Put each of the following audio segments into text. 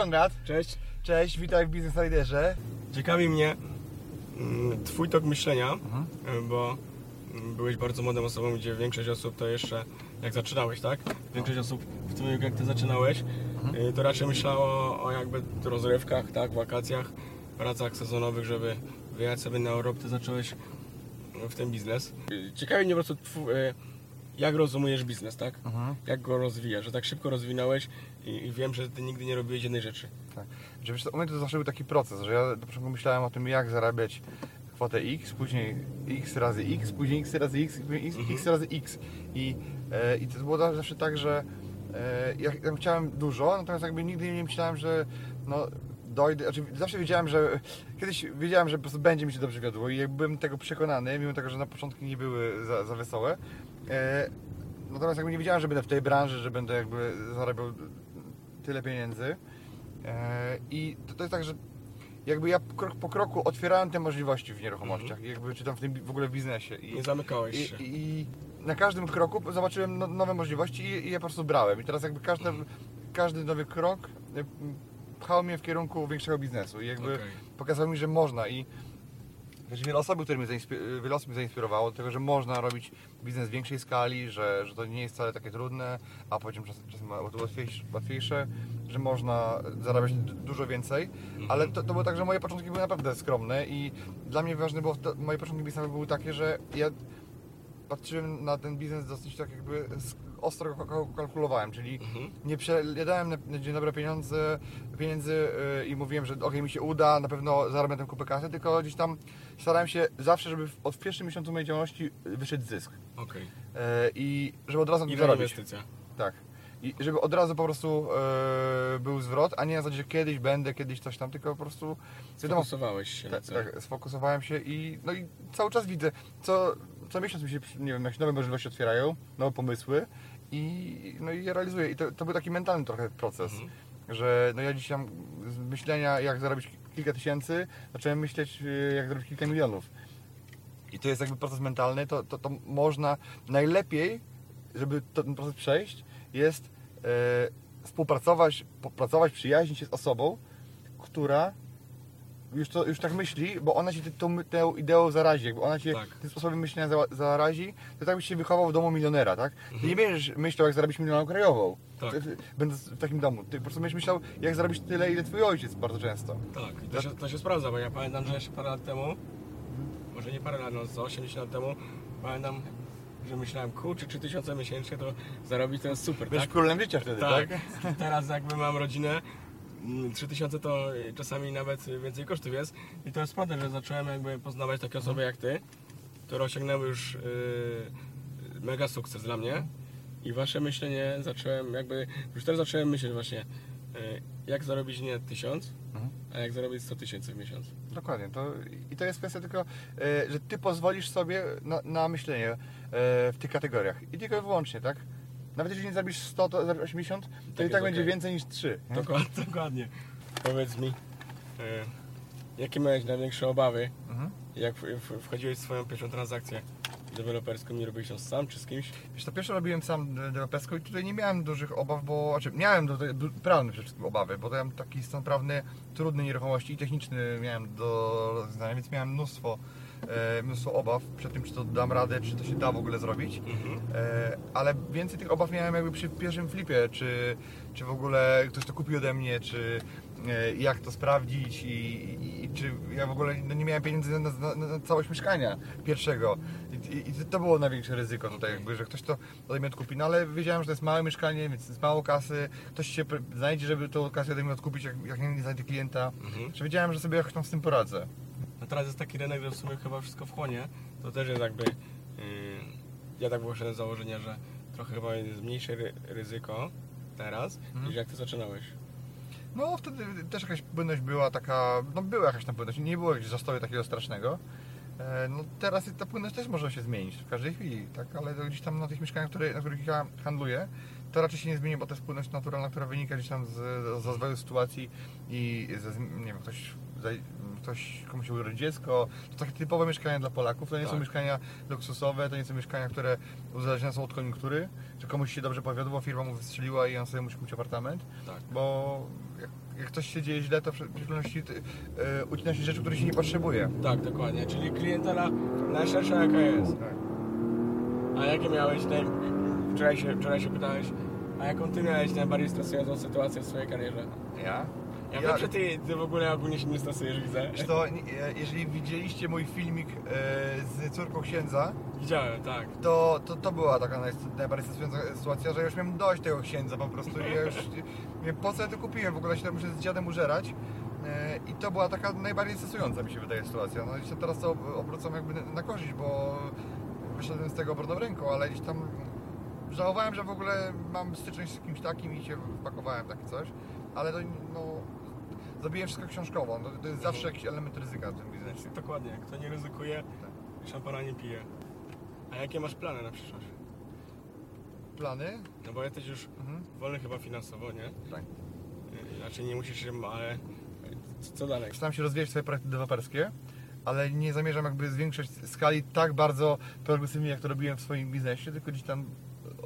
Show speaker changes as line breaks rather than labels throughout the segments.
Konrad.
Cześć.
Cześć, witaj w Business Riderze.
Ciekawi mnie mm, Twój tok myślenia,
Mhm.
y, bo mm, byłeś bardzo młodą osobą, gdzie większość osób to jeszcze, jak zaczynałeś, tak? Większość osób w wieku, jak Ty zaczynałeś,
Mhm.
y, to raczej myślało o jakby rozrywkach, tak? Wakacjach, pracach sezonowych, żeby wyjechać sobie na Europę. Ty zacząłeś w ten biznes. Ciekawi mnie po prostu, y, jak rozumiesz biznes, tak?
Mhm.
Jak go rozwijasz, że tak szybko rozwinąłeś i, wiem, że Ty nigdy nie robiłeś jednej rzeczy.
Tak. Że wiesz, u mnie to zawsze był taki proces, że ja na początku myślałem o tym, jak zarabiać kwotę X, później X razy X, później X razy X, później X, X razy X. I, e, I to było zawsze tak, że e, ja, ja chciałem dużo, natomiast jakby nigdy nie myślałem, że no, dojdę, znaczy zawsze wiedziałem, że kiedyś wiedziałem, że po prostu będzie mi się dobrze wiodło i jak byłem tego przekonany, mimo tego, że na początku nie były za, za wesołe, e, natomiast jakby nie wiedziałem, że będę w tej branży, że będę jakby zarabiał tyle pieniędzy. E, I to, to jest tak, że jakby ja krok po kroku otwierałem te możliwości w nieruchomościach, jakby czy tam w tym w ogóle w biznesie. I,
Nie zamykałeś się.
i, i na każdym kroku zobaczyłem no, nowe możliwości i, i je po prostu brałem. I teraz jakby każdy, każdy nowy krok e, pchał mnie w kierunku większego biznesu i jakby
Okej.
pokazał mi, że można i Wiesz, wiele osób, które mnie, wiele osób mnie zainspirowało do tego, że można robić biznes w większej skali, że, że to nie jest wcale takie trudne, a potem czasem, czasem łatwiejsze, łatwiejsze, że można zarabiać du- dużo więcej, ale to, to było tak, że moje początki były naprawdę skromne i dla mnie ważne było, to, moje początki biznesowe były takie, że ja patrzyłem na ten biznes dosyć tak jakby ostro kalkulowałem, czyli
Mhm.
nie przejadałem na, na dzień dobry pieniądze, pieniędzy yy, i mówiłem, że okej, mi się uda, na pewno zarabiam tę kupę kasy, tylko gdzieś tam starałem się zawsze, żeby w, od pierwszym miesiącu mojej działalności wyszedł zysk.
Okej.
Yy, I żeby od razu
I
zarobić.
inwestycja.
Tak. I żeby od razu po prostu yy, był zwrot, a nie na zasadzie, że kiedyś będę, kiedyś coś tam, tylko po prostu wiadomo,
Sfokusowałeś się na
tak, tak, sfokusowałem się i, no i cały czas widzę, co, co miesiąc mi się, nie wiem, jakieś nowe możliwości otwierają, nowe pomysły i, no i je realizuję. I to, to był taki mentalny trochę proces,
Mhm.
że no ja dzisiaj tam z myślenia, jak zarobić kilka tysięcy, zacząłem myśleć, y, jak zarobić kilka milionów. I to jest jakby proces mentalny, to, to, to można najlepiej, żeby ten proces przejść, jest e, współpracować, popracować, przyjaźnić się z osobą, która już, to, już tak myśli, bo ona ty- tą, tę ideą zarazi, jakby ona cię
Tak.
tym sposobem myślenia za, zarazi, to tak byś się wychował w domu milionera, tak? Ty nie będziesz myślał, jak zarobić milioną krajową,
Tak.
będąc w takim domu. Ty po prostu będziesz myślał, jak zarobić tyle, ile twój ojciec bardzo często.
Tak, i to się, to się sprawdza, bo ja pamiętam, że jeszcze parę lat temu, może nie parę lat, no co, 80 lat temu, pamiętam, że myślałem, kurczę, 3000 miesięcznie to zarobić to jest super,
Będziesz
tak?
królem życia wtedy, tak?
Tak. Teraz jakby mam rodzinę, 3000 to czasami nawet więcej kosztów jest i to jest prawda, że zacząłem jakby poznawać takie osoby jak ty, które osiągnęły już yy, mega sukces dla mnie i wasze myślenie zacząłem jakby, już teraz zacząłem myśleć właśnie, yy, jak zarobić nie 1000,
Mhm.
a jak zarobić 100 tysięcy w miesiąc.
Dokładnie. To, I to jest kwestia tylko, e, że ty pozwolisz sobie na, na myślenie w tych kategoriach. I tylko i wyłącznie, tak? Nawet jeżeli nie zarobisz 100, to zarobisz 80, to i
jest
tak będzie
okej.
więcej niż 3. nie?
Dokładnie. dokładnie. Powiedz mi, yy, jakie miałeś największe obawy,
Mhm.
jak wchodziłeś w swoją pierwszą transakcję deweloperską i robiłeś ją sam czy z kimś?
Wiesz, to pierwsze robiłem sam de- deweloperską i tutaj nie miałem dużych obaw, bo znaczy miałem do, do, prawne przede wszystkim obawy, bo to mam taki stan prawny trudny nieruchomości i techniczny miałem do rozwiązania, więc miałem mnóstwo, e, mnóstwo obaw przed tym, czy to dam radę, czy to się da w ogóle zrobić. E, ale więcej tych obaw miałem jakby przy pierwszym flipie, czy, czy w ogóle ktoś to kupił ode mnie, czy e, jak to sprawdzić i, i, czy ja w ogóle no, nie miałem pieniędzy na, na, na całość mieszkania pierwszego. I, i, to było największe ryzyko tutaj, jakby, że ktoś to ode mnie odkupi. No ale wiedziałem, że to jest małe mieszkanie, więc jest mało kasy, ktoś się znajdzie, żeby tą kasę ode mnie odkupić, jak, jak nie znajdzie klienta.
Mhm.
Że wiedziałem, że sobie jakoś tam z tym poradzę.
No teraz jest taki rynek, że w sumie chyba wszystko wchłonie. To też jest jakby. Yy, ja tak wyszedłem z założenia, że trochę chyba jest mniejsze ry- ryzyko teraz,
Mhm.
niż jak ty zaczynałeś.
No wtedy też jakaś płynność była taka, no była jakaś tam płynność, nie było jakiegoś zastoju takiego strasznego. E, No teraz ta płynność też może się zmienić w każdej chwili, tak? Ale gdzieś tam na tych mieszkaniach, które, na których ja handluję, to raczej się nie zmieni, bo to jest płynność naturalna, która wynika gdzieś tam z, z rozwoju sytuacji i ze, nie wiem, ktoś, ktoś komuś się urodzi dziecko, to takie typowe mieszkania dla Polaków, to nie są
Tak.
mieszkania luksusowe, to nie są mieszkania, które uzależnione są od koniunktury, że komuś się dobrze powiodło, firma mu wystrzeliła i on sobie musi kupić apartament,
Tak.
bo jak, jak coś się dzieje źle, to w szczególności e, ucina się rzeczy, których się nie potrzebuje.
Tak, dokładnie. Czyli klientela najszersza jaka jest.
Tak.
A jakie miałeś naj... wczoraj, się, wczoraj się pytałeś, a jaką ty miałeś najbardziej stresującą sytuację w swojej karierze?
Ja?
Ja, wiem, że ty, ty w ogóle ogólnie się nie stresujesz, widzę.
To, jeżeli widzieliście mój filmik e, z córką księdza,
Widziałem, tak.
to, to, to była taka naj, najbardziej stresująca sytuacja, że już miałem dość tego księdza po prostu. I ja już po co ja to kupiłem, w ogóle się tam muszę z dziadem użerać. E, i to była taka najbardziej stresująca mi się wydaje sytuacja, no i teraz to ob- obrócam jakby na, korzyść, bo wyszedłem z tego obrotą ręką, ale gdzieś tam żałowałem, że w ogóle mam styczność z kimś takim i się wpakowałem takie coś, ale to no zrobiłem wszystko książkowo, no, to jest zawsze jakiś element ryzyka w tym biznesie.
Dokładnie. Kto nie ryzykuje, szampana nie pije. A jakie masz plany na przyszłość?
Plany?
No bo jesteś już
Mhm.
wolny chyba finansowo, nie?
Tak.
Yy, Znaczy nie musisz się, ale co dalej?
Staram się rozwijać swoje projekty deweloperskie, ale nie zamierzam jakby zwiększać skali tak bardzo progresywnie, jak to robiłem w swoim biznesie, tylko gdzieś tam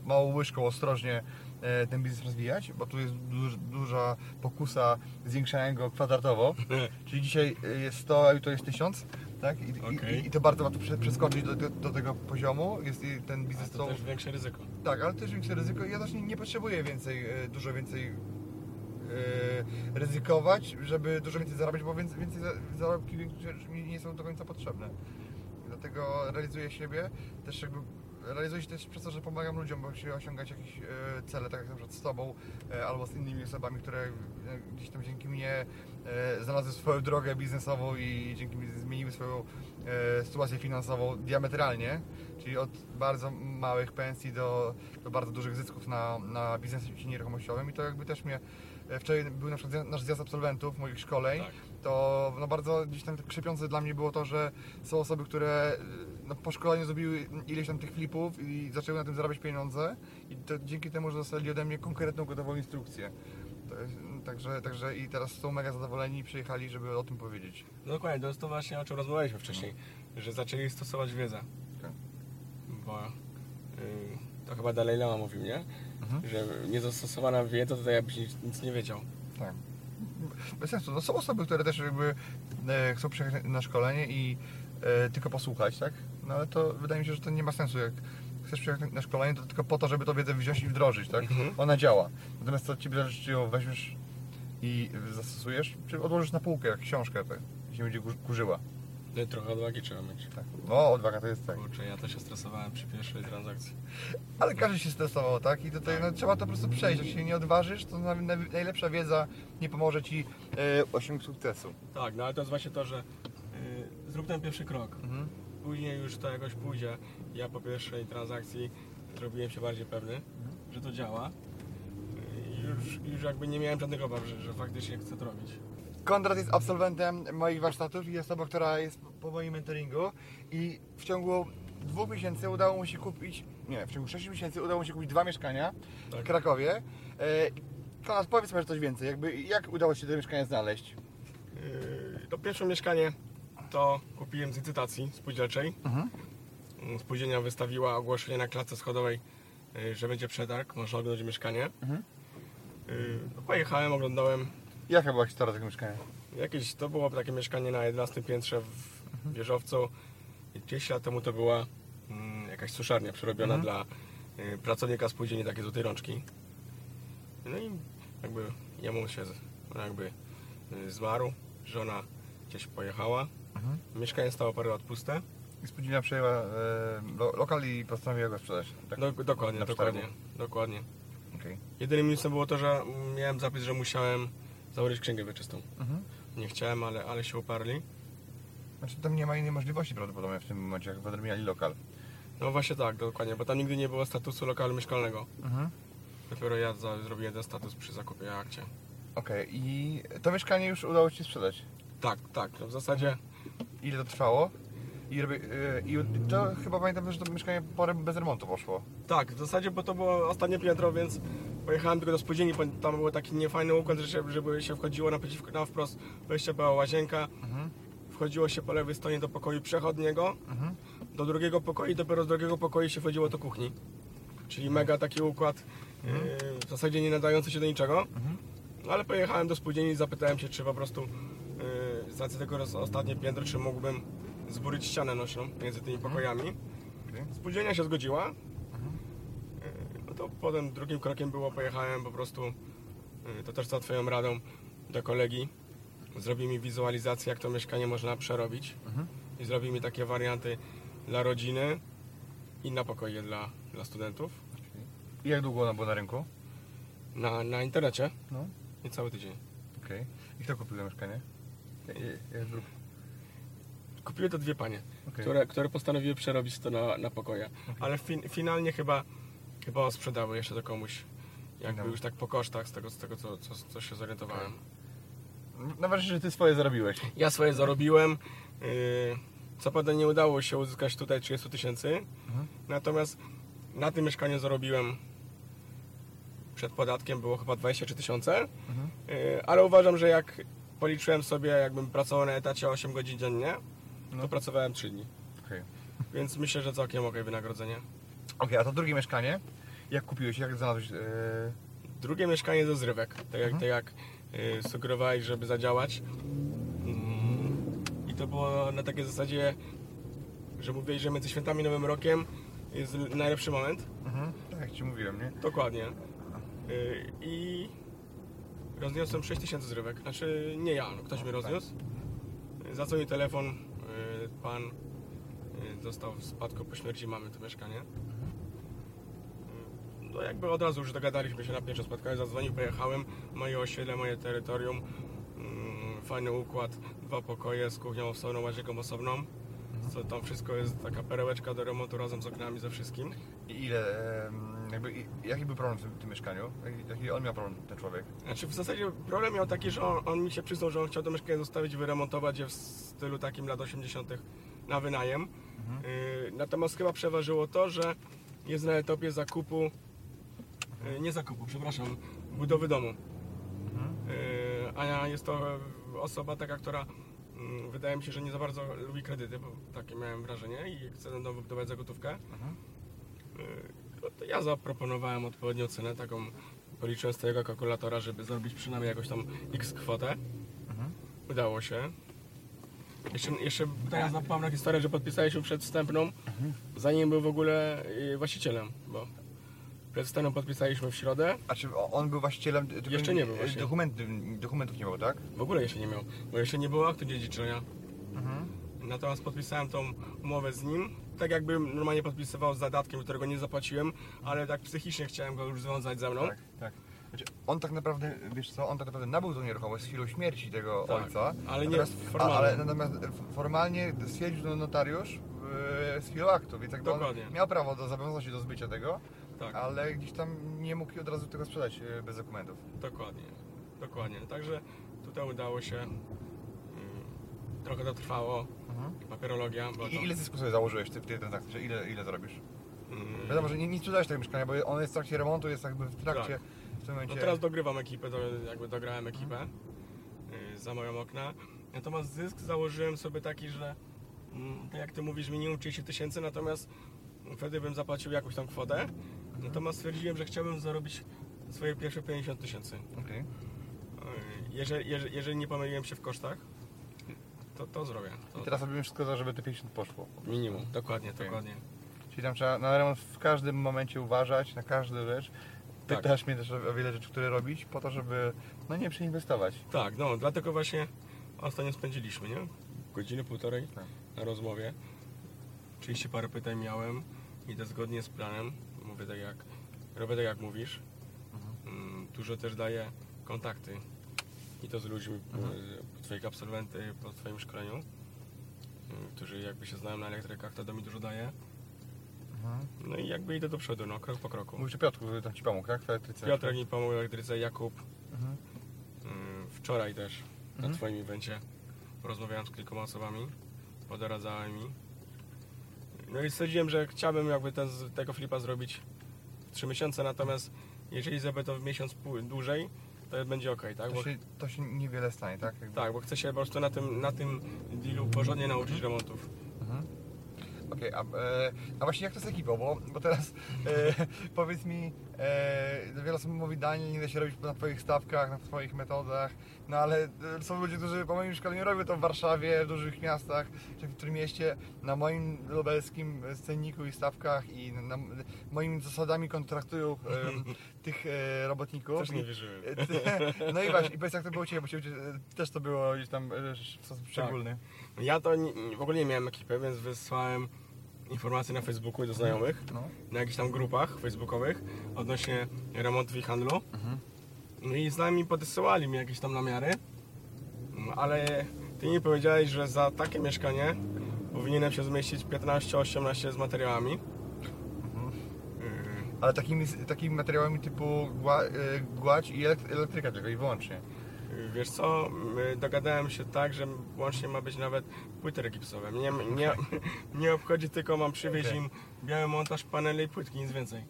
małą łyżką ostrożnie e, ten biznes rozwijać, bo tu jest duż, duża pokusa zwiększania go kwadratowo, czyli dzisiaj jest 100, a jutro jest 1000, tak? I,
Okej.
i, i to bardzo łatwo prze- przeskoczyć do, do, do tego poziomu, jest ten biznes
to
to,
też większe ryzyko.
tak, ale też większe ryzyko. Ja też nie, nie potrzebuję więcej, e, dużo więcej e, ryzykować, żeby dużo więcej zarabiać, bo więcej, więcej za- zarobki mi nie są do końca potrzebne. Dlatego realizuję siebie, też jakby realizuję się też przez to, że pomagam ludziom, bo się osiągać jakieś e, cele, tak jak na przykład z Tobą e, albo z innymi osobami, które e, gdzieś tam dzięki mnie znalazły swoją drogę biznesową i dzięki mi zmieniły swoją sytuację finansową diametralnie, czyli od bardzo małych pensji do, do bardzo dużych zysków na, na biznesie nieruchomościowym i to jakby też mnie Wczoraj był na przykład nasz zjazd absolwentów moich szkoleń,
Tak.
to no bardzo gdzieś tam krzepiące dla mnie było to, że są osoby, które no, po szkoleniu zrobiły ileś tam tych flipów i zaczęły na tym zarabiać pieniądze i to dzięki temu, że dostali ode mnie konkretną, gotową instrukcję. Jest, także, także i teraz są mega zadowoleni i przyjechali, żeby o tym powiedzieć.
No dokładnie, to jest to właśnie o czym rozmawialiśmy wcześniej, że zaczęli stosować wiedzę.
Tak.
Bo yy, to chyba Dalej Lama mówił, nie?
Mhm.
Że niezastosowana wiedza to tak jakbyś nic, nic nie wiedział.
Tak. Bez sensu. No, są osoby, które też jakby e, chcą przyjechać na szkolenie i tylko posłuchać, tak? No ale to wydaje mi się, że to nie ma sensu. Jak chcesz przyjechać na szkolenie, to tylko po to, żeby tą wiedzę wziąć i wdrożyć, tak?
Mhm.
Ona działa. Natomiast to Ciebie zależy, czy ją weźmiesz i zastosujesz, czy odłożysz na półkę, jak książkę, tak? I się będzie kur- kurzyła.
No i trochę odwagi trzeba mieć.
Tak. No, odwaga to jest tak.
Kurczę, ja też się stresowałem przy pierwszej transakcji.
Ale każdy się stresował, tak? I tutaj no, trzeba to po prostu przejść. Jak się nie odważysz, to na, na, najlepsza wiedza nie pomoże Ci e, osiągnąć sukcesu.
Tak, no ale to jest właśnie to, że zrób ten pierwszy krok.
Mhm.
Później już to jakoś pójdzie. Ja po pierwszej transakcji zrobiłem się bardziej pewny, że to działa. Już, już jakby nie miałem żadnych obaw, że, że faktycznie chcę to robić.
Konrad jest absolwentem moich warsztatów i jest osobą, która jest po moim mentoringu i w ciągu dwóch miesięcy udało mu się kupić, nie, w ciągu sześciu miesięcy udało mu się kupić dwa mieszkania
Tak.
w Krakowie. E, Konrad, powiedz może coś więcej, jakby jak udało się te mieszkania znaleźć?
To pierwsze mieszkanie to kupiłem z licytacji spółdzielczej.
Mhm.
Spółdzielnia wystawiła ogłoszenie na klatce schodowej, yy, że będzie przetarg, można oglądać mieszkanie.
Mhm.
Yy, no Pojechałem, oglądałem.
Jaka była historia tego mieszkania?
Jakieś, to było takie mieszkanie na 11 piętrze w wieżowcu. I 10 lat temu to była mm, jakaś suszarnia przerobiona
Mhm.
dla y, pracownika spółdzielni takiej złotej rączki. No i jakby jemu się no jakby y, zmarł, żona gdzieś pojechała.
Mhm.
Mieszkanie stało parę lat puste.
I spółdzielnia przejęła e, lo, lokal i postanowiła go sprzedać. Tak?
Do, dokładnie,
Na
dokładnie,
przetargu.
dokładnie.
Okej.
Jedynym minusem było to, że miałem zapis, że musiałem założyć księgę wieczystą.
Mhm.
Nie chciałem, ale, ale się uparli.
Znaczy tam nie ma innej możliwości prawdopodobnie w tym momencie, jak mieli lokal.
No właśnie tak, dokładnie, bo tam nigdy nie było statusu lokalu mieszkalnego.
Mhm.
Dopiero ja za, zrobiłem ten status przy zakupie akcie.
Okej, i to mieszkanie już udało Ci sprzedać.
Tak, tak. No w zasadzie
Ile to trwało? I, robi, yy, I to chyba pamiętam, że to mieszkanie parę bez remontu poszło.
Tak, w zasadzie, bo to było ostatnie piętro, więc pojechałem tylko do spółdzielni, bo tam był taki niefajny układ, że się, żeby się wchodziło naprzeciwko, na wprost wejścia była łazienka,
Mhm.
wchodziło się po lewej stronie do pokoju przechodniego,
Mhm.
do drugiego pokoju i dopiero z drugiego pokoju się wchodziło do kuchni. Czyli mega taki układ, yy, w zasadzie nie nadający się do niczego.
Mhm.
Ale pojechałem do spółdzielni i zapytałem się, czy po prostu z racji tego, że ostatnie piętro, czy mógłbym zburić ścianę nośną między tymi pokojami.
Okej.
Spółdzielnia się zgodziła. Yy, No to potem drugim krokiem było, pojechałem po prostu, yy, to też za Twoją radą, do kolegi. Zrobi mi wizualizację, jak to mieszkanie można przerobić.
Mhm.
I zrobi mi takie warianty dla rodziny i na pokoje dla, dla studentów.
I jak długo ono było na rynku?
Na, na internecie
No.
i cały tydzień.
Okej. I kto kupił to mieszkanie? Zrób-
Kupiły to dwie panie,
Okej.
które, które postanowiły przerobić to na, na pokoje. Ale fin, finalnie chyba, chyba sprzedały jeszcze to komuś. Jakby
Dobra.
już tak po kosztach z tego, z tego co, co, co się zorientowałem.
Najważniejsze, że Ty swoje zarobiłeś.
Ja swoje zarobiłem. Yy, co prawda nie udało się uzyskać tutaj 30 tysięcy.
Mhm.
Natomiast na tym mieszkaniu zarobiłem przed podatkiem było chyba 23 tysiące.
Mhm.
Yy, ale uważam, że jak policzyłem sobie, jakbym pracował na etacie 8 godzin dziennie, to
No.
pracowałem 3 dni.
Okej.
Więc myślę, że całkiem okej wynagrodzenie.
Okej, a to drugie mieszkanie? Jak kupiłeś? Jak znalazłeś? Yy...
Drugie mieszkanie ze zrywek, tak jak,
Mhm.
tak jak y, sugerowałeś, żeby zadziałać. Mm, I to było na takiej zasadzie, że mówiłeś, że między świętami Nowym Rokiem jest najlepszy moment.
Mhm. Tak jak Ci mówiłem, nie?
Dokładnie. Y, I rozniosłem 6000 zrywek. Znaczy nie ja, no, ktoś mi rozniósł. Y, Zadzwonił telefon, y, pan y, dostał w spadku po śmierci mamy to mieszkanie. Y, No jakby od razu już dogadaliśmy się na pierwszym spotkaniu, zadzwonił, pojechałem, moje osiedle, moje terytorium, fajny układ, dwa pokoje z kuchnią osobną, łazienką osobną. Co tam wszystko jest taka perełeczka do remontu razem z oknami, ze wszystkim.
I ile, jakby, jaki był problem w tym, tym mieszkaniu? Jaki, jaki on miał problem, ten człowiek?
Znaczy w zasadzie problem miał taki, że on, on mi się przyznał, że on chciał to mieszkanie zostawić, wyremontować je w stylu takim lat 80. na wynajem.
Mhm.
Yy, natomiast chyba przeważyło to, że jest na etapie zakupu, yy, nie zakupu, przepraszam, budowy domu.
Mhm.
Yy, a jest to osoba taka, która wydaje mi się, że nie za bardzo lubi kredyty, bo takie miałem wrażenie i chce ten dom wybudować za gotówkę.
Mhm.
No to ja zaproponowałem odpowiednią cenę, taką policzyłem z tego kalkulatora, żeby zrobić przynajmniej jakąś tam x kwotę.
Mhm.
Udało się. Jeszcze, jeszcze teraz napomnę na historię, że podpisaliśmy przedwstępną, zanim był w ogóle yy, właścicielem, bo przedwstępną podpisaliśmy w środę,
A czy on był właścicielem?
Jeszcze nie był właśnie.
Dokumenty, dokumentów nie było, tak?
w ogóle jeszcze nie miał, bo jeszcze nie było aktu dziedziczenia.
Mhm.
Natomiast podpisałem tą umowę z nim, tak jakbym normalnie podpisywał z zadatkiem, którego nie zapłaciłem, ale tak psychicznie chciałem go już związać ze mną.
Tak, tak. Znaczy, on tak naprawdę, wiesz co, on tak naprawdę nabył tą nieruchomość z chwilą śmierci tego
Tak,
ojca.
ale nie
natomiast,
formalnie.
A, ale natomiast formalnie stwierdził to notariusz yy, z chwilą aktu, więc jakby on
Dokładnie.
miał prawo do zobowiązać się do zbycia tego,
Tak.
ale gdzieś tam nie mógł od razu tego sprzedać yy, bez dokumentów.
Dokładnie, dokładnie. Także tutaj udało się. mm, Trochę to trwało, papierologia, bo to,
I ile zysku sobie założyłeś w tej, w tej transakcji? Ile, ile zarobisz?
mm,
Wiadomo, że nie, nie sprzedałeś tego mieszkania, bo on jest w trakcie remontu, jest jakby w trakcie,
Tak.
w tym momencie...
No teraz dogrywam ekipę, do, jakby dograłem ekipę y, za moją okna. Natomiast zysk założyłem sobie taki, że mm, tak jak ty mówisz, minimum 30 tysięcy, natomiast wtedy bym zapłacił jakąś tam kwotę. Natomiast stwierdziłem, że chciałbym zarobić swoje pierwsze 50 tysięcy.
Okej.
Y, Jeżeli, jeżeli, jeżeli nie pomyliłem się w kosztach, to, to zrobię. To
I teraz robimy wszystko, za, żeby te 50 poszło.
minimum, dokładnie,
Okej.
dokładnie.
Czyli tam trzeba na remont w każdym momencie uważać, na każdą rzecz.
Tak.
Pytasz mnie też o wiele rzeczy, które robić, po to, żeby no nie przeinwestować.
Tak, no dlatego właśnie ostatnio spędziliśmy, nie? Godziny, półtorej
Tak.
na rozmowie. 30 parę pytań miałem, idę zgodnie z planem, mówię tak jak, robię tak jak mówisz. Mm, Dużo też daję kontakty i to z ludźmi,
Mhm.
e, twoich absolwenty po twoim szkoleniu, e, którzy jakby się znają na elektrykach, to do mi dużo daje. No i jakby idę do przodu, no krok po kroku.
Mówisz o Piotrku, który tam Ci pomógł, tak? W elektryce.
Piotrek mi pomógł w elektryce, Jakub,
Mhm.
mm, wczoraj też na
Mhm.
twoim evencie porozmawiałem z kilkoma osobami, podoradzałem mi. No i stwierdziłem, że chciałbym jakby ten, tego flipa zrobić w 3 miesiące, natomiast jeżeli zrobię to w miesiąc dłużej, to będzie ok, tak?
To
Bo,
się, to się niewiele stanie, tak? Jakby.
tak, bo chcę się po prostu na tym, na tym dealu porządnie nauczyć remontów.
Mhm. Okej, a, e, a właśnie jak to z ekipą, bo, bo teraz e, powiedz mi, e, wiele osób mówi Daniel, nie da się robić na twoich stawkach, na twoich metodach, no ale e, są ludzie, którzy po moim szkoleniu robią to w Warszawie, w dużych miastach, czy w którym mieście, na moim lubelskim scenniku i stawkach i na, moimi zasadami kontraktują e, tych e, robotników.
Też nie wierzyłem.
No i właśnie, i powiedz jak to było u Ciebie, bo Ciebie e, też to było gdzieś tam e, w sposób szczególny.
Ja to nie, w ogóle nie miałem ekipy, więc wysłałem informacje na Facebooku i do znajomych,
No.
na jakichś tam grupach facebookowych odnośnie remontów i handlu.
Mhm.
No i znajomi podsyłali mi jakieś tam namiary, ale ty mi powiedziałeś, że za takie mieszkanie powinienem się zmieścić 15-18 z materiałami.
Mhm.
Yy,
Ale takimi, takimi materiałami typu gła, y, gładź i elek- elektryka tylko i wyłącznie.
Wiesz co, yy, dogadałem się tak, że łącznie ma być nawet płyty regipsowe. Mnie nie, nie obchodzi tylko, mam przywieźć
Okej.
im biały montaż paneli i płytki, nic więcej.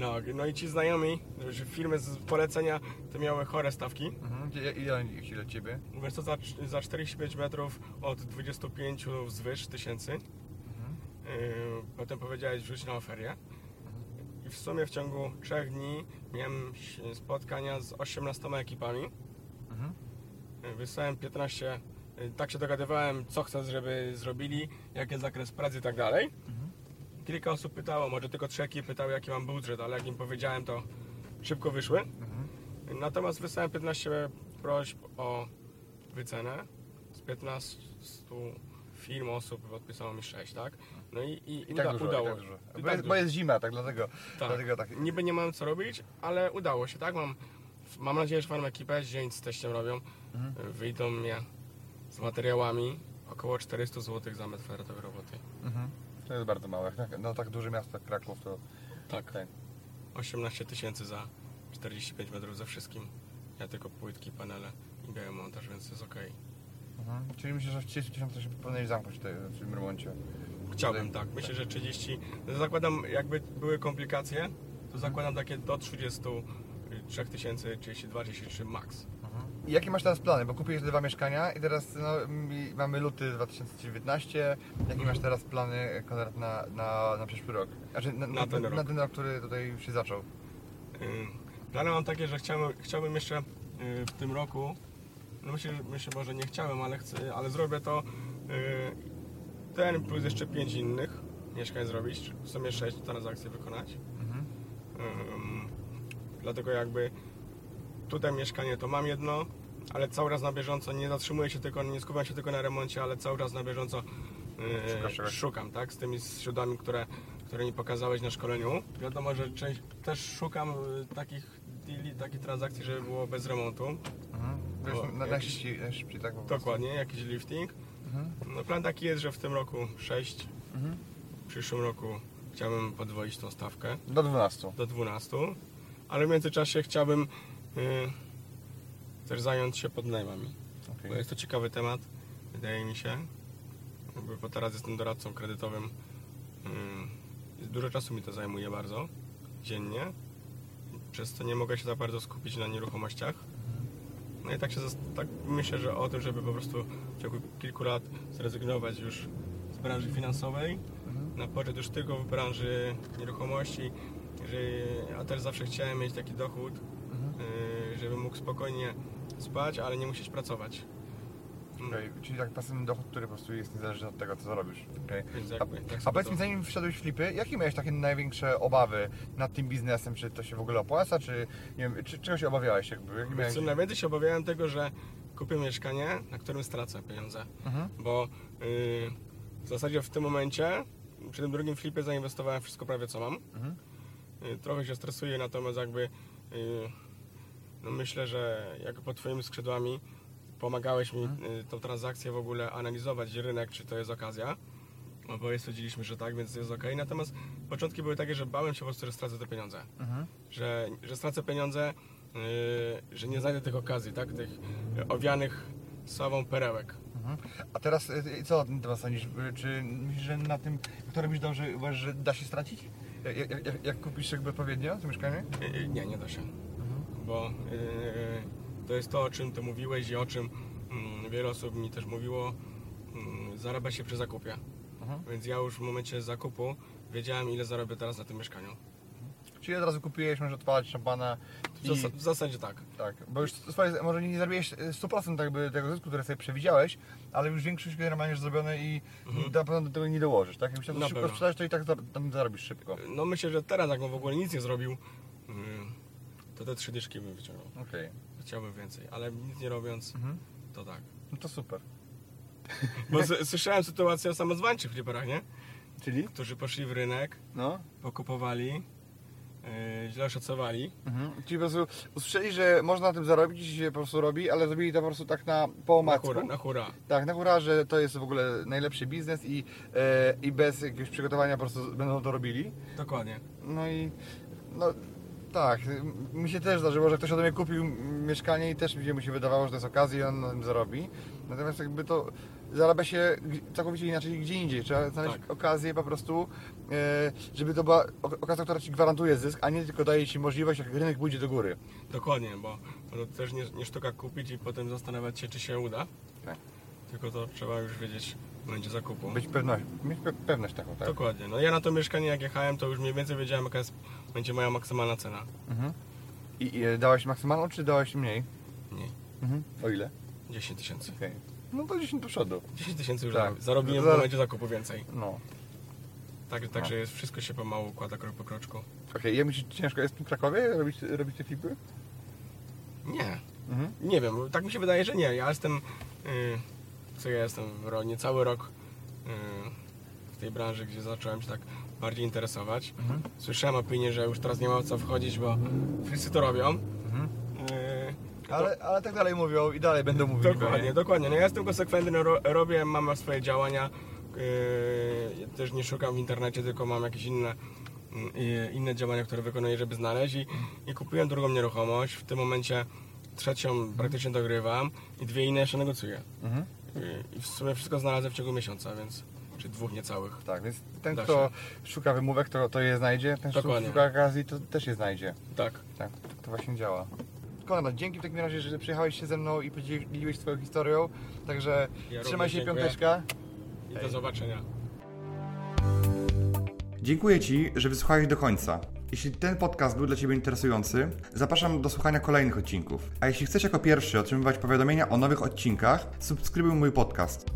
No, no i ci znajomi, że firmy z polecenia, to miały chore stawki.
Mhm. Ile, ile, ile ciebie?
Wiesz co, za, za 45 metrów od 25 wzwyż tysięcy.
Mhm.
Yy, potem powiedziałeś wrzuć na oferię. I w sumie w ciągu 3 dni miałem spotkania z 18 ekipami.
Mhm.
Wysłałem 15, yy, tak się dogadywałem, co chcę, żeby zrobili, jaki jest zakres pracy i tak dalej.
Mhm.
Kilka osób pytało, może tylko trzy ekipy pytały, jaki mam budżet, ale jak im powiedziałem, to szybko wyszły.
Mhm.
Natomiast wysłałem 15 prośb o wycenę. Z 15 firm osób odpisało mi 6, tak? No i, i,
I
uda,
tak dużo,
udało
i tak dużo.
I
Bo,
tak
jest, bo jest zima, tak dlatego.
Tak.
dlatego tak.
Niby nie mam co robić, ale udało się, tak? Mam, mam nadzieję, że mam ekipę, dzień z teściem robią.
Mhm.
Wyjdą mnie z materiałami około 400 zł za metr kwadratowy roboty.
Mhm. To jest bardzo małe. Tak- No tak duże miasto jak Kraków to
Tak.
tak.
18 tysięcy za 45 metrów ze wszystkim. Ja tylko płytki, panele i biały montaż, więc jest okej.
Mhm. Czyli myślę, że w 30 tysięcy się powinieneś zamknąć tutaj, w tym remoncie.
Chciałbym, tak. Myślę, że 30. Zakładam, jakby były komplikacje, to zakładam takie do 33 tysięcy, 32, 33 max.
I jakie masz teraz plany? Bo kupiłeś dwa mieszkania i teraz no, mamy luty 2019. Jakie masz teraz plany, Konrad, na, na, na przyszły rok? Znaczy na,
Na ten rok.
na ten rok, który tutaj już się zaczął.
Plany mam takie, że chciałbym, chciałbym jeszcze yy, w tym roku, no myślę, myślę może nie chciałem, ale, chcę, ale zrobię to yy, ten plus jeszcze 5 innych mieszkań zrobić, w sumie 6 transakcji wykonać.
Mhm.
Dlatego jakby tutaj mieszkanie to mam jedno, ale cały raz na bieżąco nie zatrzymuję się tylko, nie skupiam się tylko na remoncie, ale cały czas na bieżąco
Szukasz czegoś.
szukam, tak? Z tymi siódami, które, które mi pokazałeś na szkoleniu. Wiadomo, że część, też szukam yy, takich deali, takich transakcji, żeby było bez remontu.
Mhm. Wiesz,
O,
na,
jakiś-
najszybciej, najszybciej, tak.
Dokładnie, jakiś lifting.
Mhm.
No, plan taki jest, że w tym roku 6,
Mhm.
w przyszłym roku chciałbym podwoić tą stawkę.
Do 12.
do 12, ale w międzyczasie chciałbym y, też zająć się podnajmami,
Okay.
bo jest to ciekawy temat, wydaje mi się, bo teraz jestem doradcą kredytowym, y, dużo czasu mi to zajmuje bardzo, dziennie, przez co nie mogę się za bardzo skupić na nieruchomościach. No i tak się tak myślę, że o tym, żeby po prostu w ciągu kilku lat zrezygnować już z branży finansowej,
Mhm.
na poczet już tylko w branży nieruchomości, że ja też zawsze chciałem mieć taki dochód,
Mhm.
yy, żebym mógł spokojnie spać, ale nie musieć pracować.
Okej, Czyli tak pasywny dochód, który po prostu jest niezależny od tego, co zarobisz. Okay.
Więc
A,
tak
a powiedz mi, zanim wszedłeś w flipy, jakie miałeś takie największe obawy nad tym biznesem? Czy to się w ogóle opłaca, czy nie wiem, czy, czego się obawiałeś? Jakby? Miałeś...
co, najwięcej się obawiałem tego, że kupię mieszkanie, na którym stracę pieniądze.
Mhm.
Bo yy, w zasadzie w tym momencie, przy tym drugim flipie zainwestowałem wszystko prawie co mam.
Mhm.
Y, Trochę się stresuję, natomiast jakby y, no myślę, że jak pod Twoimi skrzydłami pomagałeś mi y, tą transakcję w ogóle analizować rynek, czy to jest okazja. No bo stwierdziliśmy, że tak, więc jest ok. Natomiast początki były takie, że bałem się po prostu, że stracę te pieniądze.
Mhm.
Że, że stracę pieniądze, że nie znajdę tych okazji, tak? Tych owianych sławą perełek.
Mhm. A teraz y, co temat sądzisz? Y, Czy myślisz, że na tym, robisz dobrze, uważasz, że da się stracić? Jak, jak, jak, kupisz jakby odpowiednio to mieszkanie?
Y, Nie, nie da się. Bo y, to jest to, o czym ty mówiłeś i o czym mm, wiele osób mi też mówiło. mm, Zarabia się przy zakupie.
Mhm.
Więc ja już w momencie zakupu wiedziałem, ile zarobię teraz na tym mieszkaniu.
Czyli od razu kupiłeś, możesz odpalać szampana
W,
i...
w zasadzie tak.
Tak, bo już swoje, może nie zarobiłeś y, 100% jakby tego zysku, który sobie przewidziałeś, ale już większość generalnie już zrobione i
Mhm.
na pewno do tego nie dołożysz, tak? Jak się to
Na
szybko
pewno.
sprzedać, to i tak tam zarobisz szybko.
No myślę, że teraz jakbym w ogóle nic nie zrobił, to te trzy dyszki bym wyciągnął.
Okej.
Chciałbym więcej, ale nic nie robiąc,
Mhm.
to tak.
No to super.
Bo słyszałem sytuację o samozwańczych fliperach, nie?
Czyli?
Którzy poszli w rynek,
No.
pokupowali, yy, źle oszacowali.
Mhm. Czyli po prostu usłyszeli, że można na tym zarobić i się po prostu robi, ale zrobili to po prostu tak na po
Na hura, na hura.
Tak, na hura, że to jest w ogóle najlepszy biznes i, e, i bez jakiegoś przygotowania po prostu będą to robili.
Dokładnie.
No i no tak, mi się też zdarzyło, że ktoś ode mnie kupił mieszkanie i też mi się- mu się wydawało, że to jest okazja i on na tym zarobi. Natomiast jakby to zarabia się całkowicie inaczej gdzie indziej. Trzeba znaleźć
Tak.
okazję po prostu, e, żeby to była ok- okazja, która Ci gwarantuje zysk, a nie tylko daje Ci możliwość, jak rynek pójdzie do góry.
Dokładnie, bo to też nie, nie sztuka kupić i potem zastanawiać się, czy się uda.
Tak.
Tylko to trzeba już wiedzieć w momencie zakupu.
Być pewność, mieć pe- pewność taką, tak?
Dokładnie. No ja na to mieszkanie jak jechałem, to już mniej więcej wiedziałem, jaka jest, będzie moja maksymalna cena.
Mhm. I, I e, dałeś maksymalną, czy dałeś mniej?
Mniej.
Mhm. O ile?
10 tysięcy.
Okej. No to 10 do przodu.
10 tysięcy już
Tak.
zarob- zarobiłem w
Zar-
momencie zakupu więcej.
No.
Tak, także jest, wszystko się pomału układa krok po kroczku.
Okej, jak myślisz, ciężko jest w Krakowie robić, robić te flipy?
Nie,
Mhm.
nie wiem, tak mi się wydaje, że nie. Ja jestem, yy, co ja jestem, w ro- niecały rok yy, w tej branży, gdzie zacząłem się tak bardziej interesować.
Mhm.
Słyszałem opinię, że już teraz nie ma o co wchodzić, bo wszyscy to robią.
Mhm.
Yy,
Ale, ale tak dalej mówią i dalej będą mówić.
Dokładnie,
pewnie.
dokładnie. No ja jestem konsekwentny, ro, robię, mam swoje działania. Yy, też nie szukam w internecie, tylko mam jakieś inne, yy, inne działania, które wykonuję, żeby znaleźć i, i kupiłem drugą nieruchomość. W tym momencie trzecią praktycznie dogrywam i dwie inne jeszcze negocjuję.
Mhm.
I w sumie wszystko znalazłem w ciągu miesiąca, więc czy dwóch niecałych.
Tak, więc ten,
Da
kto szuka wymówek, to, to je znajdzie. Ten, kto szuka okazji, to też je znajdzie.
Tak.
Tak, to właśnie działa. Konrad, dzięki w takim razie, że przyjechałeś się ze mną i podzieliłeś swoją historią. Także
Ja
trzymaj się
dziękuję.
piąteczka.
I do zobaczenia.
Dziękuję Ci, że wysłuchałeś do końca. Jeśli ten podcast był dla Ciebie interesujący, zapraszam do słuchania kolejnych odcinków. A jeśli chcesz jako pierwszy otrzymywać powiadomienia o nowych odcinkach, subskrybuj mój podcast.